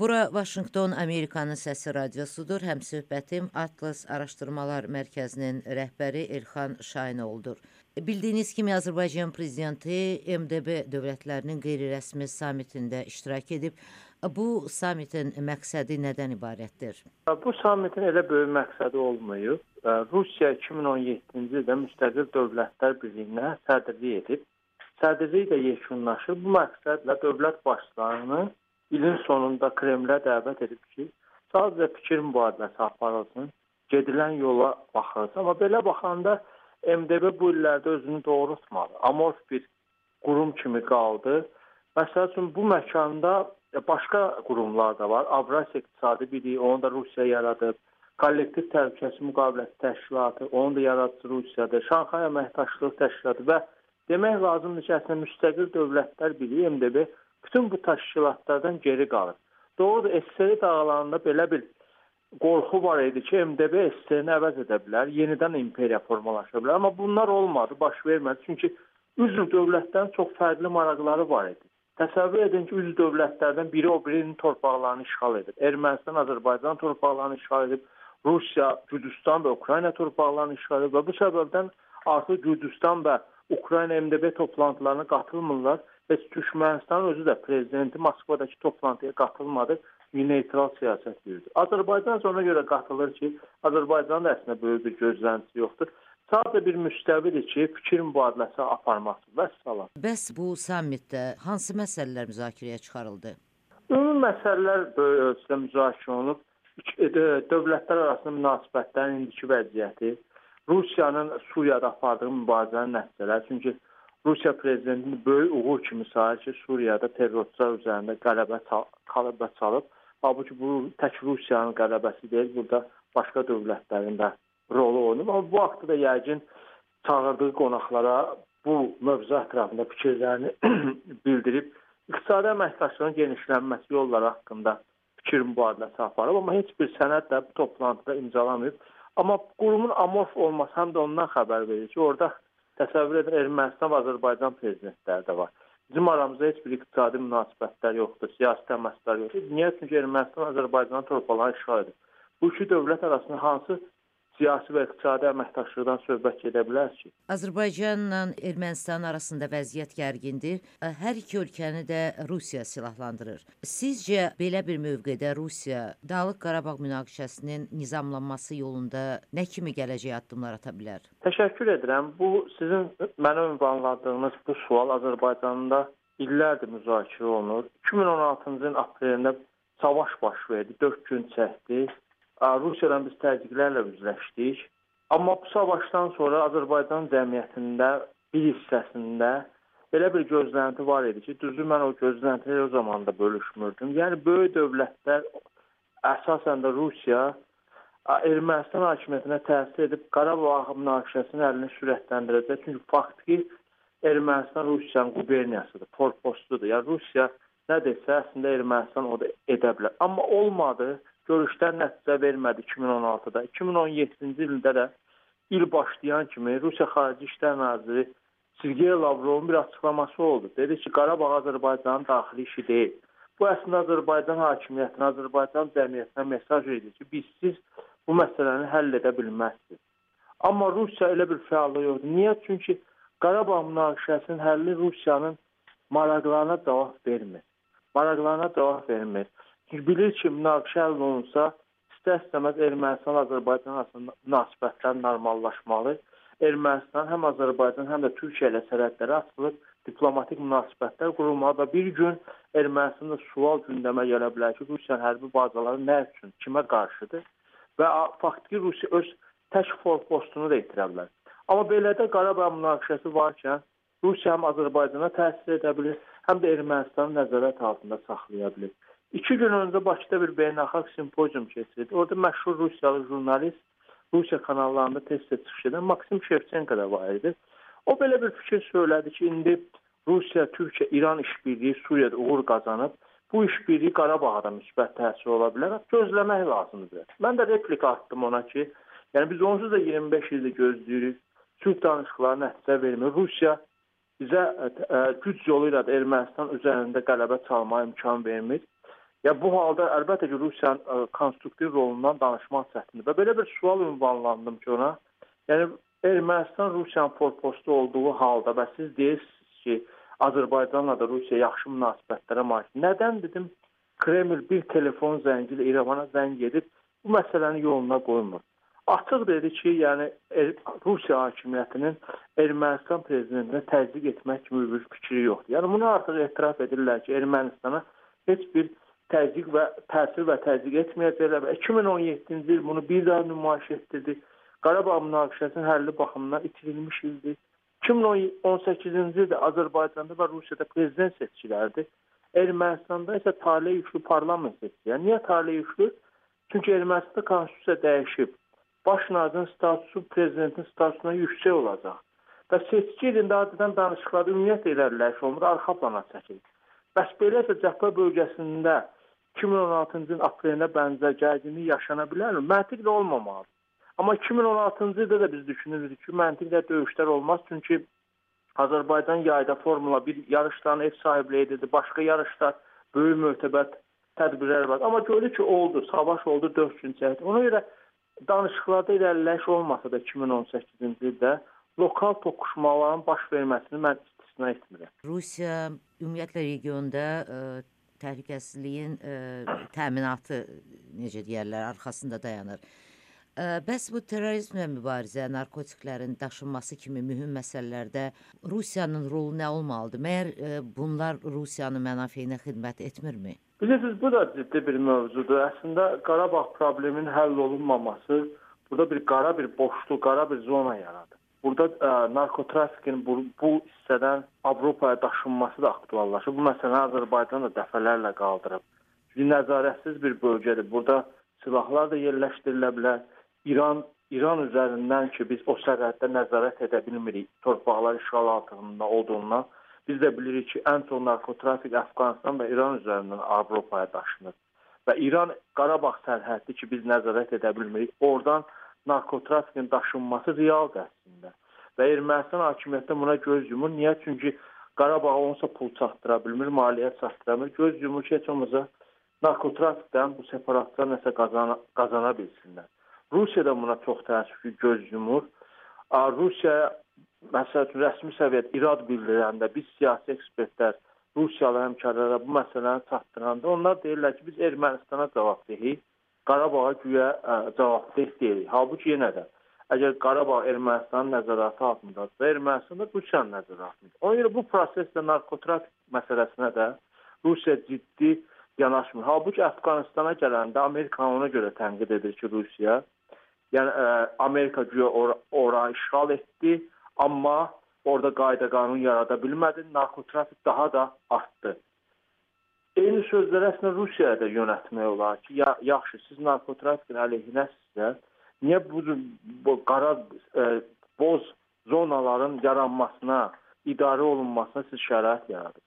Bura Vaşinqton Amerikanın səsi radiosudur. Həmsöhbətim Atlas Araşdırmalar Mərkəzinin rəhbəri Elxan Şayinoğludur. Bildiyiniz kimi Azərbaycan prezidenti MDB dövlətlərinin qeyri-rəsmi samitində iştirak edib. Bu samitin məqsədi nədən ibarətdir? Bu samitin elə böyük məqsədi olmayıb. Rusiya 2017-ci ildə müstəqil dövlətlər birliyinə sədrlik edib. Sədrlik də yekunlaşıb. Bu məqsədlə dövlət başçılarını ilin sonunda Kremlə dəvət edib ki, sadəcə fikir mübadiləsi aparılsın, gedilən yola baxılsın. Amma belə baxanda MDB bu illərdə özünü doğrultmadı. Amorf bir qurum kimi qaldı. Məsəl üçün bu məkanda başqa qurumlar da var. Avrasiya İqtisadi Birliyi, onu da Rusiya yaradıb. Kollektiv Təhlükəsizlik Müqaviləsi Təşkilatı, onun da yaradıcısı Rusiyadır. Şanxay Əməkdaşlıq Təşkilatı və demək lazımdır ki, əslində müstəqil dövlətlər birliyi MDB bütün bu təşkilatlardan geri qalır. Doğrudur, SSR dağılanında belə bir qorxu var idi ki, MDB SSR-ni əvəz edə bilər, yenidən imperiya formalaşa bilər. Amma bunlar olmadı, baş vermədi. Çünki üzv dövlətlərin çox fərqli maraqları var idi. Təsəvvür edin ki, üzv dövlətlərdən biri o birinin torpaqlarını işğal edir. Ermənistan Azərbaycan torpaqlarını işğal edib, Rusiya, Gürcüstan və Ukrayna torpaqlarını işğal edib və bu səbəbdən artıq Gürcüstan və Ukrayna MDB toplantılarına qatılmırlar və Türkmənistan özü də prezidenti Moskvadakı toplantıya qatılmadı, neytral siyasət yürüdü. Azərbaycan ona görə qatılır ki, Azərbaycanın əslində böyük bir gözləntisi yoxdur. Sadəcə bir müstəvidir ki, fikir mübadiləsi aparması və salam. Bəs bu sammitdə hansı məsələlər müzakirəyə çıxarıldı? Ümumi məsələlər böyük ölçüdə müzakirə olunub. Dövlətlər arasında münasibətlərin indiki vəziyyəti, Rusiyanın Suriyada apardığı mübarizənin nəticələri, çünki Rusiya prezidentini böyük uğur kimi sayır ki, Suriyada terrorçular üzərində qələbə qələbə çalıb. Halbuki bu tək Rusiyanın qələbəsi deyil, burada başqa dövlətlərin də rolu oynayıb. Amma bu haqda da yəqin çağırdığı qonaqlara bu mövzu ətrafında fikirlərini bildirib iqtisadi əməkdaşlığın genişlənməsi yolları haqqında fikir mübadiləsi aparıb, amma heç bir sənəd də bu toplantıda imzalamayıb. Amma qurumun amorf olması həm də ondan xəbər verir ki, orada təsəvvür edin Ermənistan və Azərbaycan prezidentləri də var. Bizim aramızda heç bir iqtisadi münasibətlər yoxdur, siyasi təmaslar yoxdur. Niyə? Çünki Ermənistan Azərbaycanın torpaqlarını işğal edir. Bu iki dövlət arasında hansı siyasi və iqtisadi əməkdaşlıqdan söhbət gedə bilər ki. Azərbaycanla Ermənistan arasında vəziyyət gərgindir. Hər iki ölkəni də Rusiya silahlandırır. Sizcə belə bir mövqedə Rusiya Dağlıq Qarabağ münaqişəsinin nizamlanması yolunda nə kimi gələcək addımlar ata bilər? Təşəkkür edirəm. Bu sizin mənə ünvanladığınız bu sual Azərbaycanda illərdir müzakirə olunur. 2016-cı ilin aprelində savaş baş verdi, 4 gün çəkdi. Rusiyadan biz təzyiqlərlə üzləşdik. Amma bu savaşdan sonra Azərbaycan cəmiyyətində bir hissəsində belə bir gözlənti var idi ki, düzdür mən o gözləntiləri o zaman da bölüşmürdüm. Yəni böyük dövlətlər əsasən də Rusiya Ermənistan hakimiyyətinə təsir edib Qarabağ münaqişəsinin əlini sürətləndirəcək. Çünki faktiki Ermənistan Rusiyanın quberniyasıdır, forpostudur. Yəni Rusiya nə desə, əslində Ermənistan o da edə bilər. Amma olmadı görüşlər nəticə vermədi 2016-da. 2017-ci ildə də il başlayan kimi Rusiya Xarici İşlər naziri Sergey Lavrovun bir açıqlaması oldu. Dedi ki, Qarabağ Azərbaycanın daxili işi deyil. Bu əslində Azərbaycan hakimiyyətinə, Azərbaycan cəmiyyətinə mesaj edir ki, biz siz bu məsələni həll edə bilməzsiniz. Amma Rusiya elə bir fəallıq yoxdur. Niyə? Çünki Qarabağ münaqişəsinin həlli Rusiyanın maraqlarına cavab vermir. Maraqlarına cavab vermir. Bilir ki, münaqişə həll olunsa, istər-istəməz Ermənistan-Azərbaycan arasında münasibətlər normallaşmalı. Ermənistan həm Azərbaycan, həm də Türkiyə ilə sərhədləri açılıb, diplomatik münasibətlər qurulmalı və bir gün Ermənistanda sual gündəmə gələ bilər ki, Rusiyanın hərbi bazaları nə üçün, kimə qarşıdır və faktiki Rusiya öz tək forpostunu da itirə bilər. Amma belə də Qarabağ münaqişəsi varkən Rusiya həm Azərbaycana təsir edə bilir, həm də Ermənistanı nəzarət altında saxlaya bilir. İki gün öncə Bakıda bir beynəlxalq simpozium keçirildi. Orada məşhur Rusiyalı jurnalist Rusiya kanallarında tez-tez çıxış edən Maksim Şevçenko da var idi. O belə bir fikir söylədi ki, indi Rusiya, Türkiyə, İran işbirliyi Suriyada uğur qazanıb. Bu işbirliyi Qarabağa da müsbət təsir ola bilər. Gözləmək lazımdır. Mən də replika atdım ona ki, yəni biz onsuz da 25 ildir gözləyirik. Sülh danışıqları nəticə vermir. Rusiya bizə ə, ə, güc yolu ilə Ermənistan üzərində qələbə çalmağa imkan vermir. Ya bu halda əlbəttə ki, Rusiyanın ə, konstruktiv rolundan danışmaq çətindir. Və belə bir sual ünvanlandım ki, ona. Yəni Ermənistan Rusiyanın forpostu olduğu halda və siz deyirsiniz ki, Azərbaycanla da Rusiya yaxşı münasibətlərə malik. Nədən dedim? Kreml bir telefon zəngi ilə İrəvana zəng edib bu məsələni yoluna qoymur. Açıq dedi ki, yəni er Rusiya hakimiyyətinin Ermənistan prezidentinə təzyiq etmək kimi bir fikri yoxdur. Yəni bunu artıq etiraf edirlər ki, Ermənistana heç bir təzyiq və təsir və təzyiq etməyəcəklər və 2017-ci il bunu bir daha nümayiş etdirdi. Qarabağ münaqişəsinin həlli baxımından itirilmiş ildir. 2018-ci ildə Azərbaycanda və Rusiyada prezident seçkiləridir. Ermənistanda isə taley yüklü parlament seçkiləri. Yəni, niyə taley yüklü? Çünki Ermənistanda konstitusiya dəyişib. Baş nazirin statusu prezidentin statusuna yüksək olacaq. Və seçki ilində adətən danışıqlarda ümumiyyətlə irəliləyiş olmur, arxa plana çəkilir. Bəs beləsə Cəbhə bölgəsində 2016-cı ilin aprelində bənzər gərginlik yaşana bilərmi? Məntiqlə olmamalıdır. Amma 2016-cı ildə də biz düşünürük ki, məntiqlə döyüşlər olmaz, çünki Azərbaycan yayda Formula 1 yarışlarına ev sahibliyi edirdi, başqa yarışlar böyük mötəbət tədbirlər var. Amma gördük ki, oldu, savaş oldu 4 gün çəkdi. Ona görə danışıqlarda irəliləyiş olmasa da 2018-ci ildə lokal toqquşmaların baş verməsini mən istisna etmirəm. Rusiya ümumiyyətlə regionda ə, təhlükəsizliyin ə, təminatı necə deyirlər, arxasında dayanır. Ə, bəs bu terrorizmlə mübarizə, narkotiklərin daşınması kimi mühüm məsələlərdə Rusiyanın rolu nə olmalıdır? Məyər ə, bunlar Rusiyanın mənafeyinə xidmət etmirmi? Bilirsiniz, bu da ciddi bir mövzudur. Əslində Qarabağ probleminin həll olunmaması burada bir qara bir boşluq, qara bir zona yaradır. Burada ə, narkotrafikin bu, bu hissədən Avropaya daşınması da aktuallaşır. Bu məsələni Azərbaycan da dəfələrlə qaldırıb. Çünki nəzarətsiz bir bölgədir. Burada silahlar da yerləşdirilə bilər. İran İran üzərindən ki, biz o sərhəddə nəzarət edə bilmirik, torpaqlar işğal altında olduğundan biz də bilirik ki, ən çox narkotrafik Əfqanistan və İran üzərindən Avropaya daşınır. Və İran Qarabağ sərhəddi ki, biz nəzarət edə bilmirik. Oradan narkotrafikin daşınması realdır əslində. Və Ermənistan hakimiyyəti buna göz yumur. Niyə? Çünki Qarabağ onsa pul çatdıra bilmir, maliyyə çatdıra bilmir. Göz yumur ki, heç olmasa narkotrafikdən bu separatçılar nəsə qazana, qazana bilsinlər. Rusiya da buna çox təəssüf ki, göz yumur. Rusiya məsəl üçün rəsmi səviyyədə irad bildirəndə biz siyasi ekspertlər Rusiyalı həmkarlara bu məsələni çatdıranda onlar deyirlər ki, biz Ermənistana cavabdehik Qarabağa güya ə, cavabdeh deyilik. Halbuki yenə də əgər Qarabağ Ermənistanın nəzarəti altındadırsa, Ermənistan da Rusiyanın nəzarəti altındadır. Ona görə bu prosesdə narkotrafik məsələsinə də Rusiya ciddi yanaşmır. Halbuki Əfqanistana gələndə Amerika ona görə tənqid edir ki, Rusiya yəni ə, Amerika güya ora, ora işğal etdi, amma orada qayda qanun yarada bilmədi, narkotrafik daha da artdı. Eyni sözləri əslində Rusiyaya da yönətmək olar ki, ya, yaxşı, siz narkotrafikin əleyhinəsizsə, niyə bu, bu qara e, boz zonaların yaranmasına, idarə olunmasına siz şərait yaradırsınız?